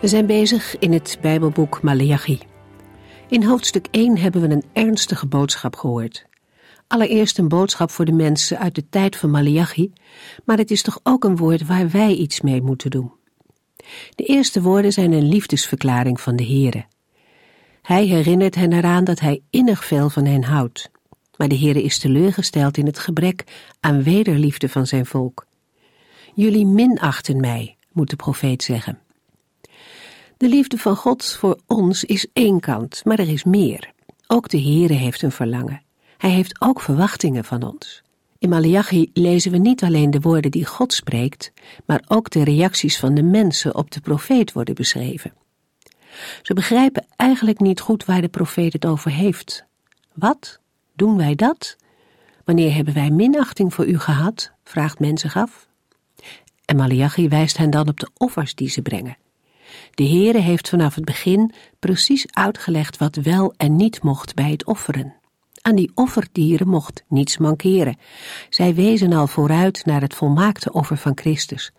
We zijn bezig in het Bijbelboek Maleachi. In hoofdstuk 1 hebben we een ernstige boodschap gehoord. Allereerst een boodschap voor de mensen uit de tijd van Maleachi, maar het is toch ook een woord waar wij iets mee moeten doen. De eerste woorden zijn een liefdesverklaring van de Heere. Hij herinnert hen eraan dat hij innig veel van hen houdt, maar de Heere is teleurgesteld in het gebrek aan wederliefde van zijn volk. Jullie minachten mij, moet de profeet zeggen. De liefde van God voor ons is één kant, maar er is meer. Ook de Heere heeft een verlangen. Hij heeft ook verwachtingen van ons. In Malachi lezen we niet alleen de woorden die God spreekt, maar ook de reacties van de mensen op de profeet worden beschreven. Ze begrijpen eigenlijk niet goed waar de profeet het over heeft. Wat? Doen wij dat? Wanneer hebben wij minachting voor u gehad? vraagt men zich af. En Malachi wijst hen dan op de offers die ze brengen. De Heere heeft vanaf het begin precies uitgelegd wat wel en niet mocht bij het offeren. Aan die offerdieren mocht niets mankeren. Zij wezen al vooruit naar het volmaakte offer van Christus.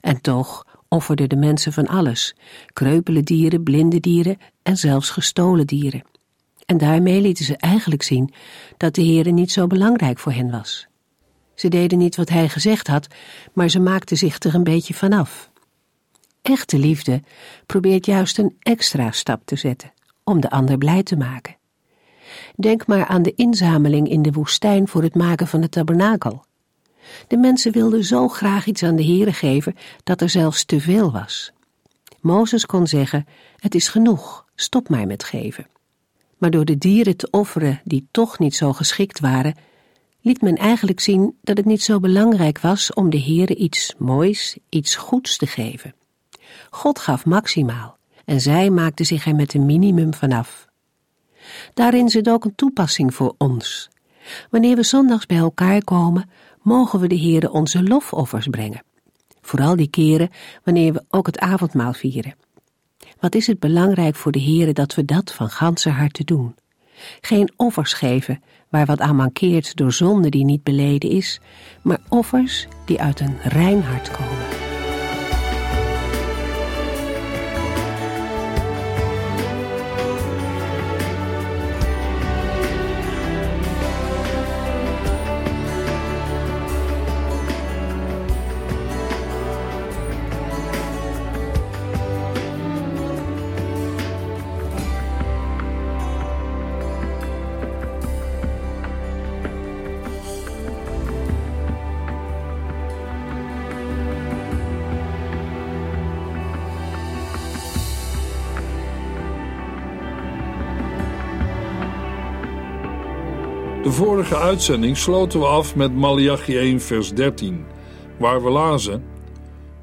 En toch offerden de mensen van alles: kreupele dieren, blinde dieren en zelfs gestolen dieren. En daarmee lieten ze eigenlijk zien dat de Heere niet zo belangrijk voor hen was. Ze deden niet wat hij gezegd had, maar ze maakten zich er een beetje vanaf. Echte liefde probeert juist een extra stap te zetten om de ander blij te maken. Denk maar aan de inzameling in de woestijn voor het maken van de tabernakel. De mensen wilden zo graag iets aan de Heere geven dat er zelfs te veel was. Mozes kon zeggen: Het is genoeg, stop maar met geven. Maar door de dieren te offeren die toch niet zo geschikt waren, liet men eigenlijk zien dat het niet zo belangrijk was om de Heere iets moois, iets goeds te geven. God gaf maximaal en zij maakten zich er met een minimum vanaf. Daarin zit ook een toepassing voor ons. Wanneer we zondags bij elkaar komen, mogen we de Heere onze lofoffers brengen. Vooral die keren wanneer we ook het avondmaal vieren. Wat is het belangrijk voor de Heere dat we dat van ganse harte doen. Geen offers geven waar wat aan mankeert door zonde die niet beleden is, maar offers die uit een rein hart komen. De vorige uitzending sloten we af met Malachi 1 vers 13, waar we lazen...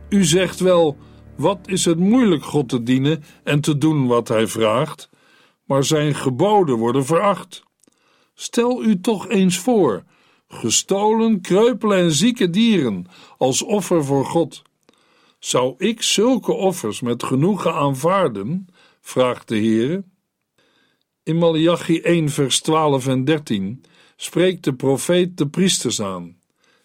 U zegt wel, wat is het moeilijk God te dienen en te doen wat hij vraagt, maar zijn geboden worden veracht. Stel u toch eens voor, gestolen, kreupelen en zieke dieren als offer voor God. Zou ik zulke offers met genoegen aanvaarden? vraagt de Heer. In Malachi 1 vers 12 en 13 spreekt de profeet de priesters aan.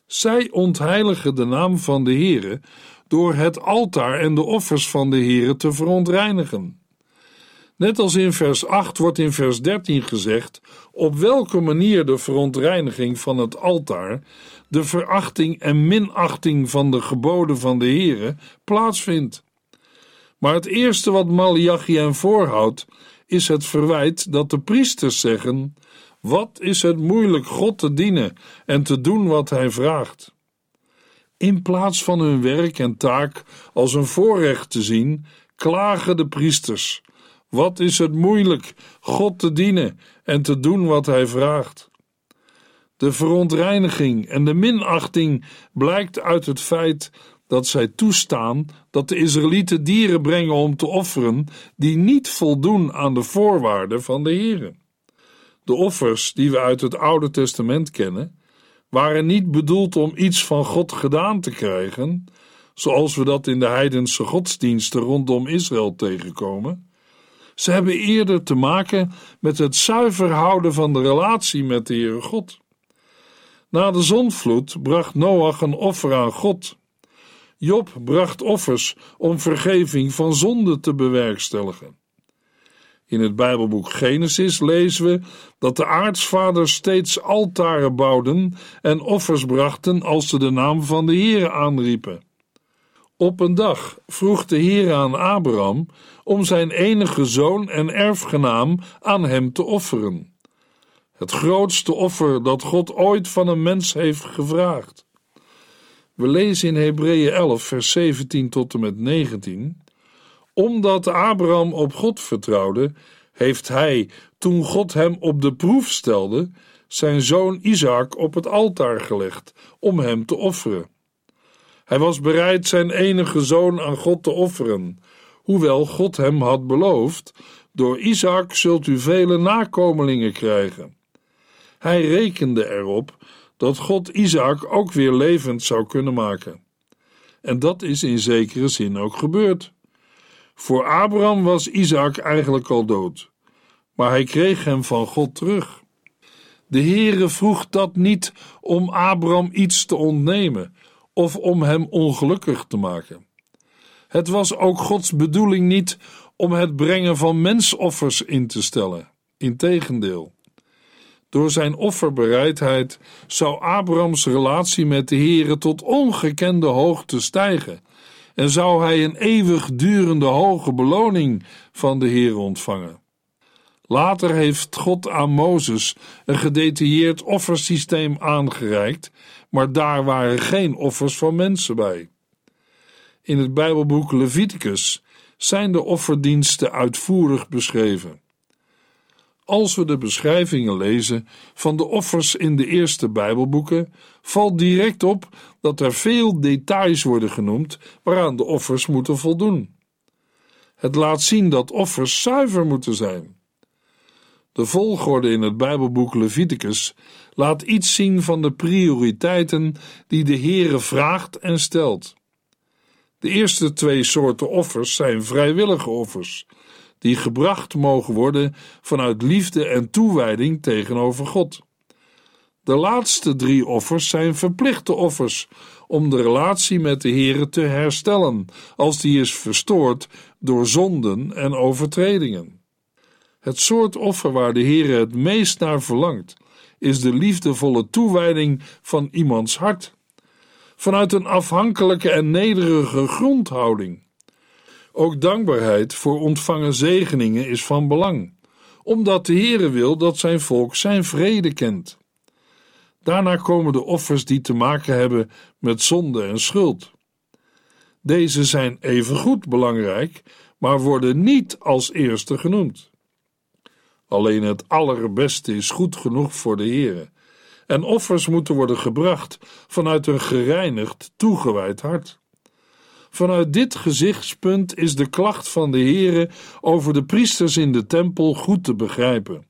Zij ontheiligen de naam van de Heere door het altaar en de offers van de Heere te verontreinigen. Net als in vers 8 wordt in vers 13 gezegd op welke manier de verontreiniging van het altaar, de verachting en minachting van de geboden van de Heere plaatsvindt. Maar het eerste wat Malachi hen voorhoudt, is het verwijt dat de priesters zeggen: wat is het moeilijk God te dienen en te doen wat Hij vraagt? In plaats van hun werk en taak als een voorrecht te zien, klagen de priesters. Wat is het moeilijk God te dienen en te doen wat Hij vraagt? De verontreiniging en de minachting blijkt uit het feit dat zij toestaan dat de Israëlieten dieren brengen om te offeren die niet voldoen aan de voorwaarden van de Heere. De offers die we uit het Oude Testament kennen, waren niet bedoeld om iets van God gedaan te krijgen, zoals we dat in de heidense godsdiensten rondom Israël tegenkomen. Ze hebben eerder te maken met het zuiver houden van de relatie met de Heere God. Na de zonvloed bracht Noach een offer aan God. Job bracht offers om vergeving van zonde te bewerkstelligen. In het Bijbelboek Genesis lezen we dat de aartsvaders steeds altaren bouwden en offers brachten als ze de naam van de Heer aanriepen. Op een dag vroeg de Heer aan Abraham om zijn enige zoon en erfgenaam aan hem te offeren. Het grootste offer dat God ooit van een mens heeft gevraagd. We lezen in Hebreeën 11, vers 17 tot en met 19. Omdat Abraham op God vertrouwde, heeft hij, toen God hem op de proef stelde, zijn zoon Isaac op het altaar gelegd om hem te offeren. Hij was bereid zijn enige zoon aan God te offeren, hoewel God hem had beloofd: Door Isaac zult u vele nakomelingen krijgen. Hij rekende erop dat God Isaac ook weer levend zou kunnen maken. En dat is in zekere zin ook gebeurd. Voor Abraham was Isaac eigenlijk al dood, maar hij kreeg hem van God terug. De Heere vroeg dat niet om Abraham iets te ontnemen of om hem ongelukkig te maken. Het was ook Gods bedoeling niet om het brengen van mensoffers in te stellen. Integendeel. Door zijn offerbereidheid zou Abrahams relatie met de Heere tot ongekende hoogte stijgen en zou hij een eeuwigdurende hoge beloning van de Heere ontvangen. Later heeft God aan Mozes een gedetailleerd offersysteem aangereikt, maar daar waren geen offers van mensen bij. In het Bijbelboek Leviticus zijn de offerdiensten uitvoerig beschreven. Als we de beschrijvingen lezen van de offers in de eerste Bijbelboeken, valt direct op dat er veel details worden genoemd waaraan de offers moeten voldoen. Het laat zien dat offers zuiver moeten zijn. De volgorde in het Bijbelboek Leviticus laat iets zien van de prioriteiten die de Heere vraagt en stelt. De eerste twee soorten offers zijn vrijwillige offers, die gebracht mogen worden vanuit liefde en toewijding tegenover God. De laatste drie offers zijn verplichte offers om de relatie met de Heere te herstellen, als die is verstoord door zonden en overtredingen. Het soort offer waar de Heere het meest naar verlangt, is de liefdevolle toewijding van iemands hart, vanuit een afhankelijke en nederige grondhouding. Ook dankbaarheid voor ontvangen zegeningen is van belang, omdat de Heere wil dat zijn volk zijn vrede kent. Daarna komen de offers die te maken hebben met zonde en schuld. Deze zijn evengoed belangrijk, maar worden niet als eerste genoemd. Alleen het allerbeste is goed genoeg voor de Heere. En offers moeten worden gebracht vanuit een gereinigd, toegewijd hart. Vanuit dit gezichtspunt is de klacht van de Heere over de priesters in de tempel goed te begrijpen.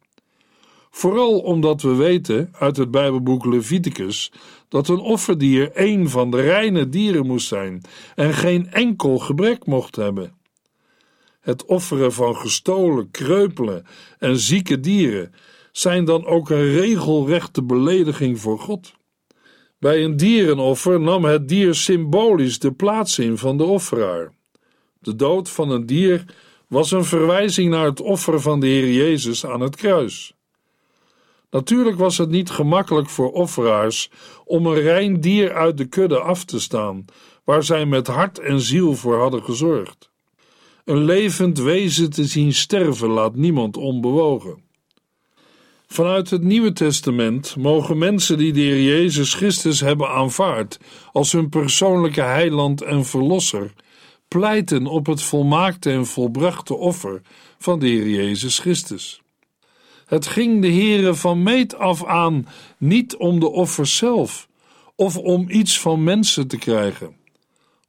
Vooral omdat we weten uit het Bijbelboek Leviticus dat een offerdier een van de reine dieren moest zijn en geen enkel gebrek mocht hebben. Het offeren van gestolen, kreupelen en zieke dieren zijn dan ook een regelrechte belediging voor God. Bij een dierenoffer nam het dier symbolisch de plaats in van de offeraar. De dood van een dier was een verwijzing naar het offer van de Heer Jezus aan het kruis. Natuurlijk was het niet gemakkelijk voor offeraars om een rein dier uit de kudde af te staan, waar zij met hart en ziel voor hadden gezorgd. Een levend wezen te zien sterven laat niemand onbewogen. Vanuit het Nieuwe Testament mogen mensen die de Heer Jezus Christus hebben aanvaard als hun persoonlijke heiland en verlosser, pleiten op het volmaakte en volbrachte offer van de Heer Jezus Christus. Het ging de Heere van meet af aan niet om de offers zelf of om iets van mensen te krijgen.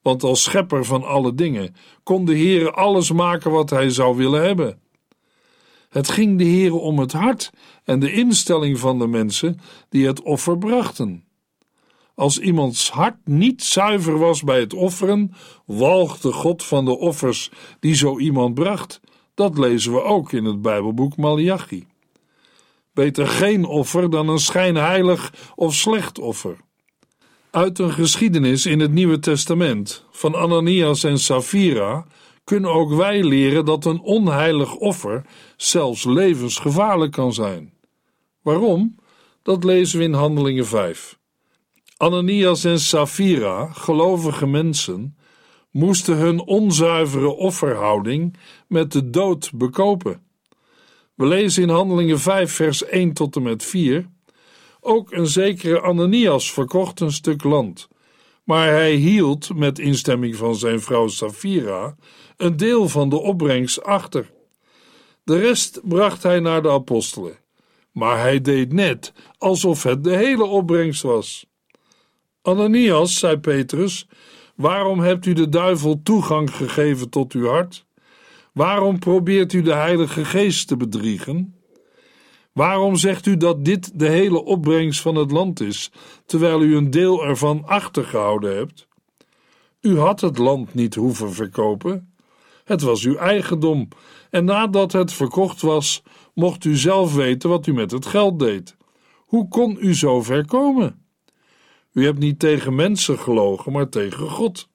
Want als schepper van alle dingen kon de Heere alles maken wat hij zou willen hebben. Het ging de Heere om het hart en de instelling van de mensen die het offer brachten. Als iemands hart niet zuiver was bij het offeren, walgde God van de offers die zo iemand bracht. Dat lezen we ook in het Bijbelboek Malachi. Beter geen offer dan een schijnheilig of slecht offer. Uit een geschiedenis in het Nieuwe Testament van Ananias en Safira kunnen ook wij leren dat een onheilig offer zelfs levensgevaarlijk kan zijn. Waarom? Dat lezen we in Handelingen 5. Ananias en Safira, gelovige mensen, moesten hun onzuivere offerhouding met de dood bekopen. We lezen in Handelingen 5, vers 1 tot en met 4. Ook een zekere Ananias verkocht een stuk land, maar hij hield, met instemming van zijn vrouw Safira, een deel van de opbrengst achter. De rest bracht hij naar de apostelen, maar hij deed net alsof het de hele opbrengst was. Ananias, zei Petrus, waarom hebt u de duivel toegang gegeven tot uw hart? Waarom probeert u de Heilige Geest te bedriegen? Waarom zegt u dat dit de hele opbrengst van het land is, terwijl u een deel ervan achtergehouden hebt? U had het land niet hoeven verkopen. Het was uw eigendom, en nadat het verkocht was, mocht u zelf weten wat u met het geld deed. Hoe kon u zo ver komen? U hebt niet tegen mensen gelogen, maar tegen God.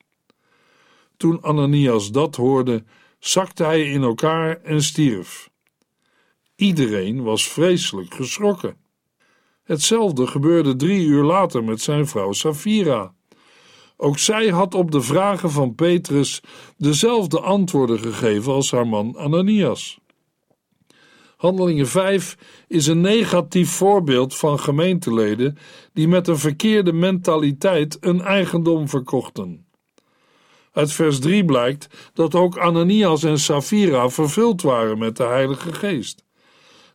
Toen Ananias dat hoorde, zakte hij in elkaar en stierf. Iedereen was vreselijk geschrokken. Hetzelfde gebeurde drie uur later met zijn vrouw Safira. Ook zij had op de vragen van Petrus dezelfde antwoorden gegeven als haar man Ananias. Handelingen 5 is een negatief voorbeeld van gemeenteleden die met een verkeerde mentaliteit een eigendom verkochten. Uit vers 3 blijkt dat ook Ananias en Safira vervuld waren met de Heilige Geest.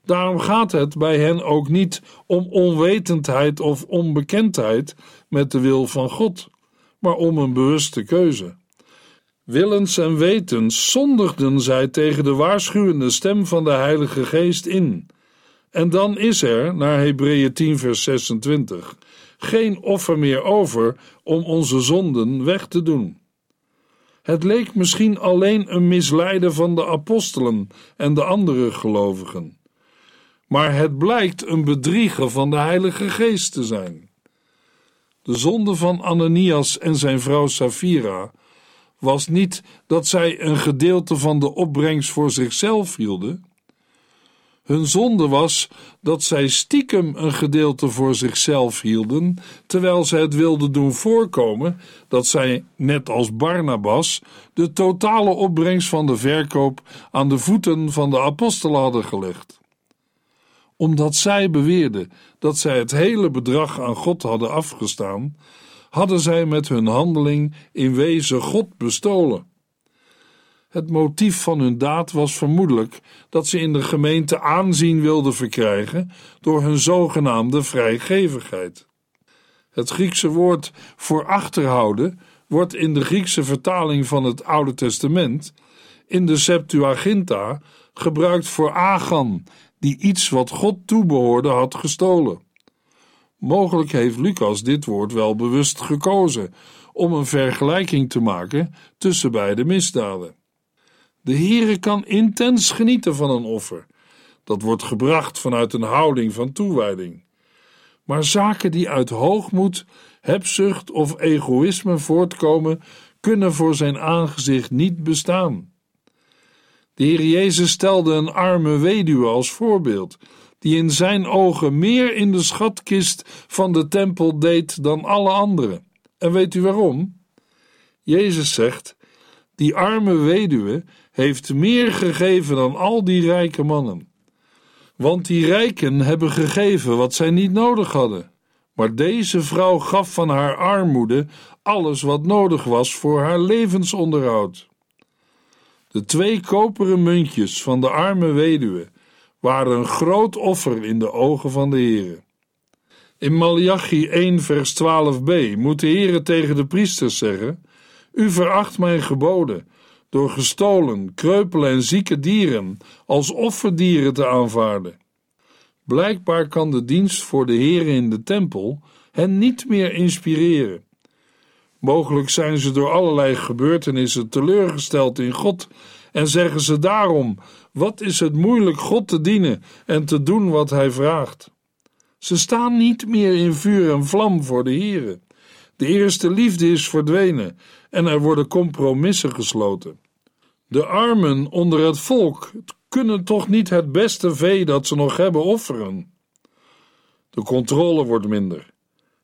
Daarom gaat het bij hen ook niet om onwetendheid of onbekendheid met de wil van God, maar om een bewuste keuze. Willens en wetens zondigden zij tegen de waarschuwende stem van de Heilige Geest in. En dan is er, naar Hebreeën 10 vers 26, geen offer meer over om onze zonden weg te doen. Het leek misschien alleen een misleiden van de apostelen en de andere gelovigen. Maar het blijkt een bedrieger van de Heilige Geest te zijn. De zonde van Ananias en zijn vrouw Safira was niet dat zij een gedeelte van de opbrengst voor zichzelf hielden. Hun zonde was dat zij stiekem een gedeelte voor zichzelf hielden, terwijl zij het wilden doen voorkomen dat zij, net als Barnabas, de totale opbrengst van de verkoop aan de voeten van de apostelen hadden gelegd. Omdat zij beweerden dat zij het hele bedrag aan God hadden afgestaan, hadden zij met hun handeling in wezen God bestolen. Het motief van hun daad was vermoedelijk dat ze in de gemeente aanzien wilden verkrijgen door hun zogenaamde vrijgevigheid. Het Griekse woord voor achterhouden wordt in de Griekse vertaling van het Oude Testament in de Septuaginta gebruikt voor Agan, die iets wat God toebehoorde had gestolen. Mogelijk heeft Lucas dit woord wel bewust gekozen om een vergelijking te maken tussen beide misdaden. De Heere kan intens genieten van een offer. Dat wordt gebracht vanuit een houding van toewijding. Maar zaken die uit hoogmoed, hebzucht of egoïsme voortkomen, kunnen voor zijn aangezicht niet bestaan. De Heer Jezus stelde een arme weduwe als voorbeeld, die in zijn ogen meer in de schatkist van de tempel deed dan alle anderen. En weet u waarom? Jezus zegt: Die arme weduwe heeft meer gegeven dan al die rijke mannen. Want die rijken hebben gegeven wat zij niet nodig hadden. Maar deze vrouw gaf van haar armoede alles wat nodig was voor haar levensonderhoud. De twee koperen muntjes van de arme weduwe waren een groot offer in de ogen van de Heere. In Malachi 1 vers 12b moet de Heere tegen de priesters zeggen: U veracht mijn geboden door gestolen, kreupele en zieke dieren als offerdieren te aanvaarden. Blijkbaar kan de dienst voor de Heer in de tempel hen niet meer inspireren. Mogelijk zijn ze door allerlei gebeurtenissen teleurgesteld in God en zeggen ze daarom: wat is het moeilijk God te dienen en te doen wat Hij vraagt. Ze staan niet meer in vuur en vlam voor de Heere. De eerste liefde is verdwenen en er worden compromissen gesloten. De armen onder het volk kunnen toch niet het beste vee dat ze nog hebben offeren. De controle wordt minder.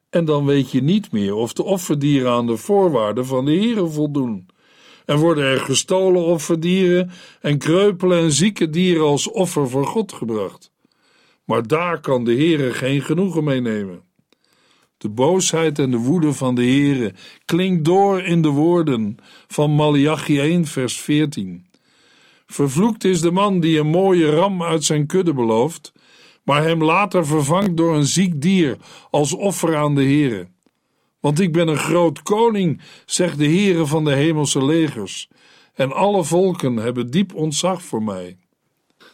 En dan weet je niet meer of de offerdieren aan de voorwaarden van de Heere voldoen. En worden er gestolen offerdieren en kreupele en zieke dieren als offer voor God gebracht. Maar daar kan de Heere geen genoegen mee nemen. De boosheid en de woede van de Heere klinkt door in de woorden van Malachi 1 vers 14. Vervloekt is de man die een mooie ram uit zijn kudde belooft, maar hem later vervangt door een ziek dier als offer aan de Heere. Want ik ben een groot koning, zegt de Heere van de hemelse legers, en alle volken hebben diep ontzag voor mij.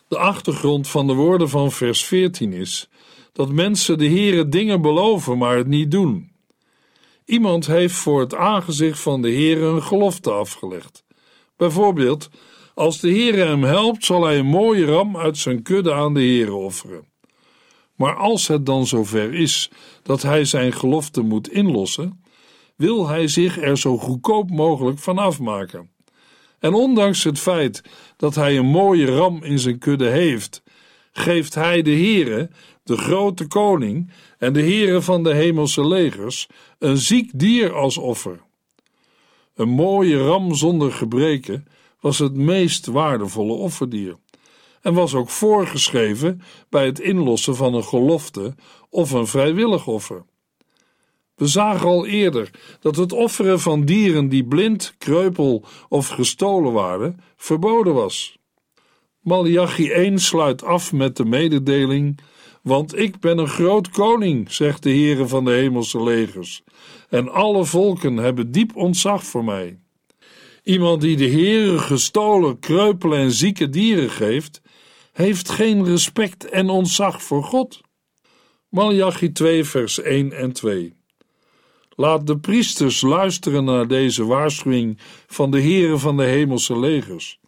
De achtergrond van de woorden van vers 14 is dat mensen de Heere dingen beloven, maar het niet doen. Iemand heeft voor het aangezicht van de Heere een gelofte afgelegd. Bijvoorbeeld, als de Heere hem helpt, zal hij een mooie ram uit zijn kudde aan de Heere offeren. Maar als het dan zover is dat hij zijn gelofte moet inlossen, wil hij zich er zo goedkoop mogelijk van afmaken. En ondanks het feit dat hij een mooie ram in zijn kudde heeft, geeft hij de Heere, de grote koning en de Heere van de hemelse legers, een ziek dier als offer. Een mooie ram zonder gebreken was het meest waardevolle offerdier en was ook voorgeschreven bij het inlossen van een gelofte of een vrijwillig offer. We zagen al eerder dat het offeren van dieren die blind, kreupel of gestolen waren, verboden was. Malachi 1 sluit af met de mededeling: Want ik ben een groot koning, zegt de Heere van de hemelse legers, en alle volken hebben diep ontzag voor mij. Iemand die de Heere gestolen, kreupele en zieke dieren geeft, heeft geen respect en ontzag voor God. Malachi 2, vers 1 en 2. Laat de priesters luisteren naar deze waarschuwing van de Heere van de hemelse legers.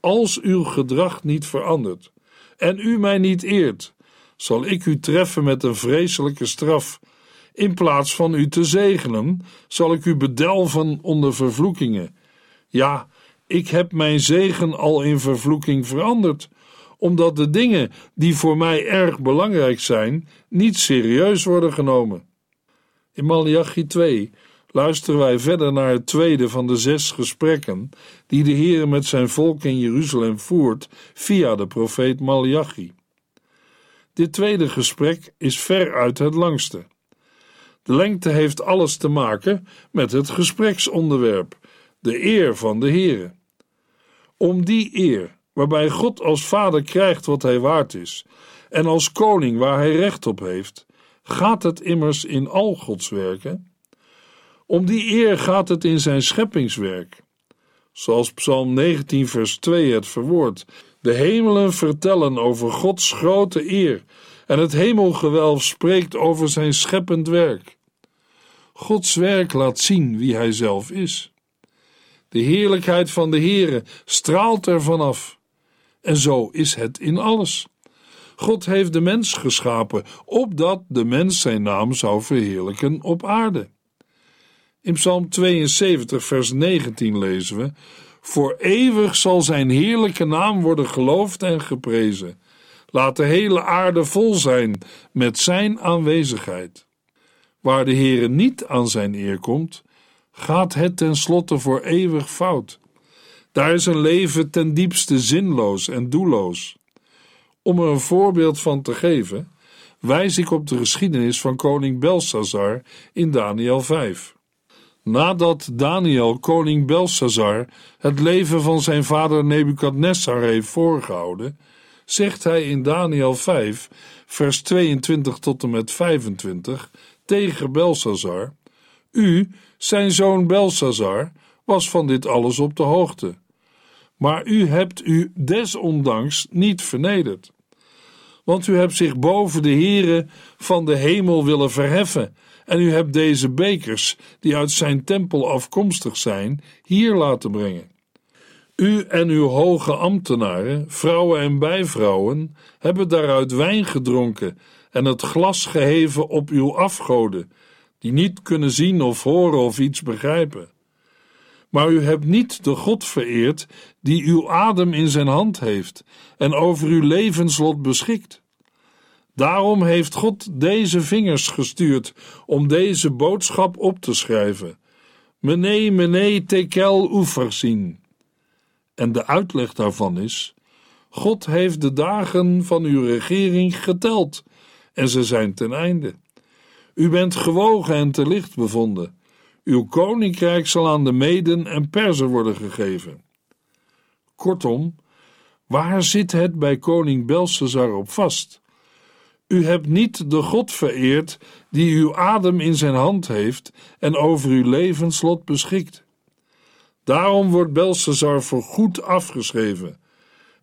Als uw gedrag niet verandert en u mij niet eert, zal ik u treffen met een vreselijke straf. In plaats van u te zegenen, zal ik u bedelven onder vervloekingen. Ja, ik heb mijn zegen al in vervloeking veranderd, omdat de dingen die voor mij erg belangrijk zijn, niet serieus worden genomen. In Malachi 2 luisteren wij verder naar het tweede van de zes gesprekken die de Heer met zijn volk in Jeruzalem voert via de profeet Malachi. Dit tweede gesprek is veruit het langste. De lengte heeft alles te maken met het gespreksonderwerp, de eer van de Heere. Om die eer, waarbij God als vader krijgt wat hij waard is, en als koning waar hij recht op heeft, gaat het immers in al Gods werken. Om die eer gaat het in zijn scheppingswerk. Zoals Psalm 19, vers 2 het verwoordt: De hemelen vertellen over Gods grote eer, en het hemelgewelf spreekt over zijn scheppend werk. Gods werk laat zien wie hij zelf is. De heerlijkheid van de Heere straalt er vanaf. En zo is het in alles. God heeft de mens geschapen, opdat de mens zijn naam zou verheerlijken op aarde. In Psalm 72, vers 19 lezen we: Voor eeuwig zal zijn heerlijke naam worden geloofd en geprezen. Laat de hele aarde vol zijn met zijn aanwezigheid. Waar de Heere niet aan zijn eer komt, gaat het tenslotte voor eeuwig fout. Daar is een leven ten diepste zinloos en doelloos. Om er een voorbeeld van te geven, wijs ik op de geschiedenis van koning Belshazzar in Daniel 5. Nadat Daniel koning Belshazzar het leven van zijn vader Nebukadnessar heeft voorgehouden, zegt hij in Daniel 5, vers 22 tot en met 25 tegen Belshazzar: U, zijn zoon Belshazzar, was van dit alles op de hoogte. Maar u hebt u desondanks niet vernederd. Want u hebt zich boven de heren van de hemel willen verheffen en u hebt deze bekers, die uit zijn tempel afkomstig zijn, hier laten brengen. U en uw hoge ambtenaren, vrouwen en bijvrouwen, hebben daaruit wijn gedronken en het glas geheven op uw afgoden, die niet kunnen zien of horen of iets begrijpen. Maar u hebt niet de God vereerd die uw adem in zijn hand heeft en over uw levenslot beschikt. Daarom heeft God deze vingers gestuurd om deze boodschap op te schrijven. Mene, mene, tekel oeverzien. En de uitleg daarvan is: God heeft de dagen van uw regering geteld en ze zijn ten einde. U bent gewogen en te licht bevonden. Uw koninkrijk zal aan de Meden en Perzen worden gegeven. Kortom, waar zit het bij koning Belshazzar op vast? U hebt niet de God vereerd die uw adem in zijn hand heeft en over uw levenslot beschikt. Daarom wordt Belshazzar voor goed afgeschreven.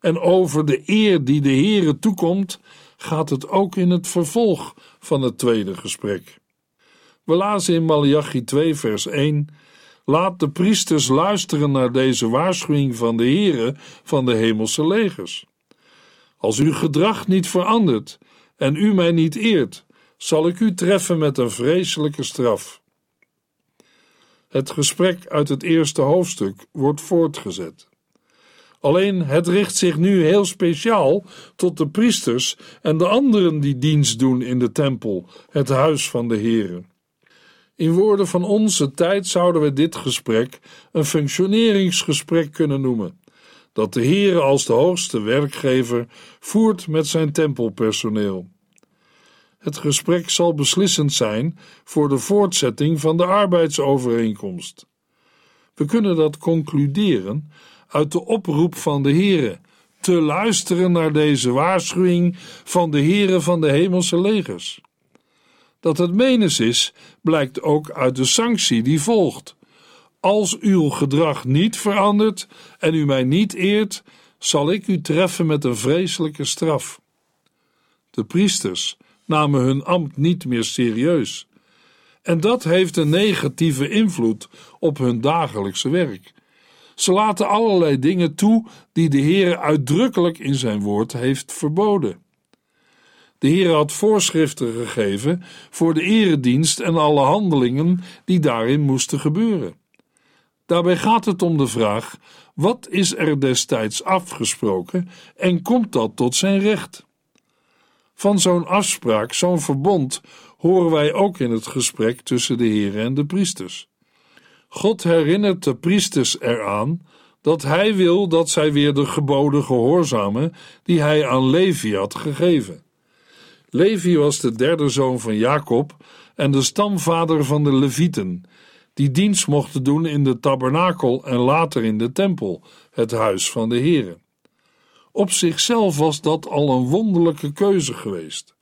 En over de eer die de Heere toekomt, gaat het ook in het vervolg van het tweede gesprek. We lazen in Malachi 2 vers 1 Laat de priesters luisteren naar deze waarschuwing van de Heere van de hemelse legers. Als uw gedrag niet verandert en u mij niet eert, zal ik u treffen met een vreselijke straf. Het gesprek uit het eerste hoofdstuk wordt voortgezet. Alleen het richt zich nu heel speciaal tot de priesters en de anderen die dienst doen in de tempel, het huis van de Heere. In woorden van onze tijd zouden we dit gesprek een functioneringsgesprek kunnen noemen, dat de Heere als de hoogste werkgever voert met zijn tempelpersoneel. Het gesprek zal beslissend zijn voor de voortzetting van de arbeidsovereenkomst. We kunnen dat concluderen uit de oproep van de Heere te luisteren naar deze waarschuwing van de Heere van de hemelse legers. Dat het menens is, blijkt ook uit de sanctie die volgt. Als uw gedrag niet verandert en u mij niet eert, zal ik u treffen met een vreselijke straf. De priesters namen hun ambt niet meer serieus. En dat heeft een negatieve invloed op hun dagelijkse werk. Ze laten allerlei dingen toe die de Heer uitdrukkelijk in zijn woord heeft verboden. De Heer had voorschriften gegeven voor de eredienst en alle handelingen die daarin moesten gebeuren. Daarbij gaat het om de vraag: wat is er destijds afgesproken en komt dat tot zijn recht? Van zo'n afspraak, zo'n verbond, horen wij ook in het gesprek tussen de Heer en de priesters. God herinnert de priesters eraan dat hij wil dat zij weer de geboden gehoorzamen die hij aan Levi had gegeven. Levi was de derde zoon van Jacob en de stamvader van de Levieten, die dienst mochten doen in de tabernakel en later in de tempel, het huis van de Heere. Op zichzelf was dat al een wonderlijke keuze geweest.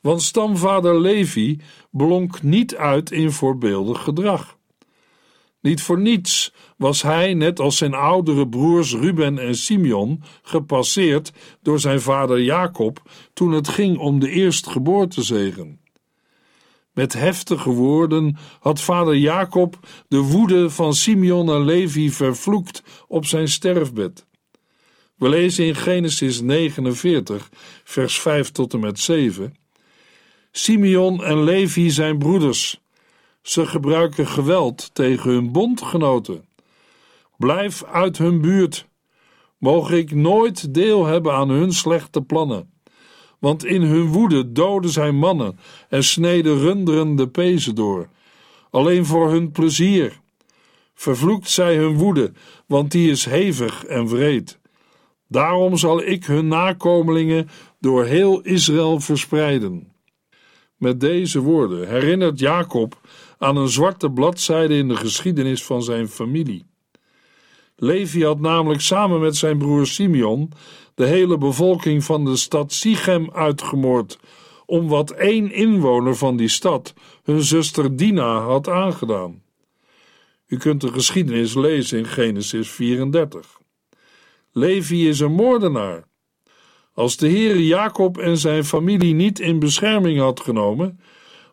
Want stamvader Levi blonk niet uit in voorbeeldig gedrag. Niet voor niets was hij, net als zijn oudere broers Ruben en Simeon, gepasseerd door zijn vader Jacob toen het ging om de eerstgeboortezegen. Met heftige woorden had vader Jacob de woede van Simeon en Levi vervloekt op zijn sterfbed. We lezen in Genesis 49, vers 5 tot en met 7. Simeon en Levi zijn broeders. Ze gebruiken geweld tegen hun bondgenoten. Blijf uit hun buurt. Mogen ik nooit deel hebben aan hun slechte plannen. Want in hun woede doden zij mannen en sneden runderen de pezen door. Alleen voor hun plezier. Vervloekt zij hun woede, want die is hevig en wreed. Daarom zal ik hun nakomelingen door heel Israël verspreiden. Met deze woorden herinnert Jacob aan een zwarte bladzijde in de geschiedenis van zijn familie. Levi had namelijk samen met zijn broer Simeon de hele bevolking van de stad Sichem uitgemoord, om wat één inwoner van die stad, hun zuster Dina, had aangedaan. U kunt de geschiedenis lezen in Genesis 34. Levi is een moordenaar. Als de Heere Jacob en zijn familie niet in bescherming had genomen,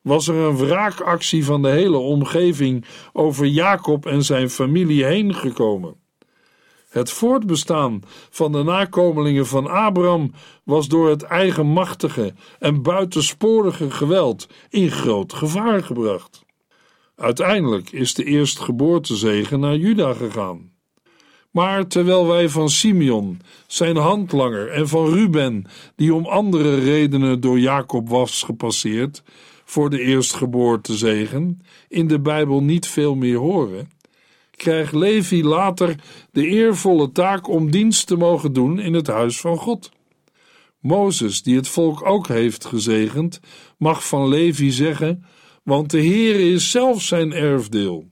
was er een wraakactie van de hele omgeving over Jacob en zijn familie heen gekomen. Het voortbestaan van de nakomelingen van Abraham was door het eigenmachtige en buitensporige geweld in groot gevaar gebracht. Uiteindelijk is de eerstgeboortezegen naar Juda gegaan. Maar terwijl wij van Simeon, zijn handlanger, en van Ruben, die om andere redenen door Jacob was gepasseerd, voor de eerstgeboortezegen, in de Bijbel niet veel meer horen, krijgt Levi later de eervolle taak om dienst te mogen doen in het huis van God. Mozes, die het volk ook heeft gezegend, mag van Levi zeggen: Want de Heer is zelf zijn erfdeel.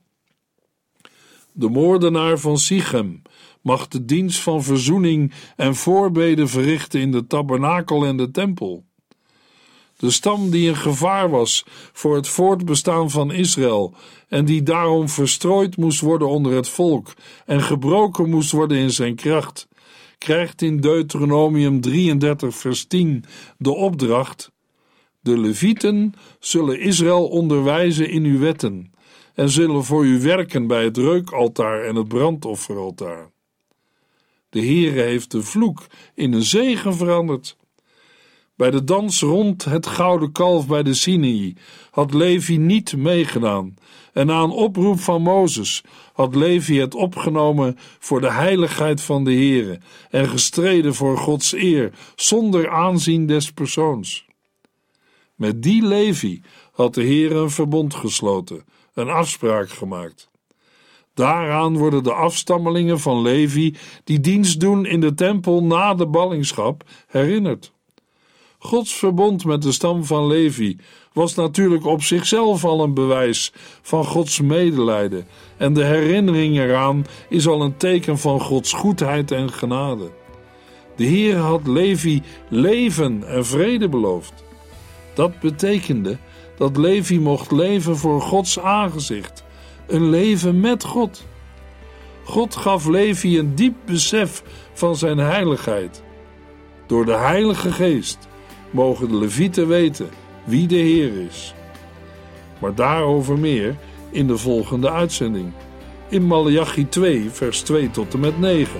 De moordenaar van Sichem mag de dienst van verzoening en voorbeden verrichten in de tabernakel en de tempel. De stam die een gevaar was voor het voortbestaan van Israël en die daarom verstrooid moest worden onder het volk en gebroken moest worden in zijn kracht, krijgt in Deuteronomium 33 vers 10 de opdracht: De Levieten zullen Israël onderwijzen in uw wetten en zullen voor u werken bij het reukaltaar en het brandofferaltaar. De Heere heeft de vloek in een zegen veranderd. Bij de dans rond het gouden kalf bij de Sinai had Levi niet meegedaan, en na een oproep van Mozes had Levi het opgenomen voor de heiligheid van de Heere en gestreden voor Gods eer, zonder aanzien des persoons. Met die Levi had de Heere een verbond gesloten, een afspraak gemaakt. Daaraan worden de afstammelingen van Levi die dienst doen in de tempel na de ballingschap herinnerd. Gods verbond met de stam van Levi was natuurlijk op zichzelf al een bewijs van Gods medelijden, en de herinnering eraan is al een teken van Gods goedheid en genade. De Heer had Levi leven en vrede beloofd. Dat betekende dat Levi mocht leven voor Gods aangezicht, een leven met God. God gaf Levi een diep besef van zijn heiligheid. Door de Heilige Geest mogen de Levieten weten wie de Heer is. Maar daarover meer in de volgende uitzending. In Malachi 2, vers 2 tot en met 9.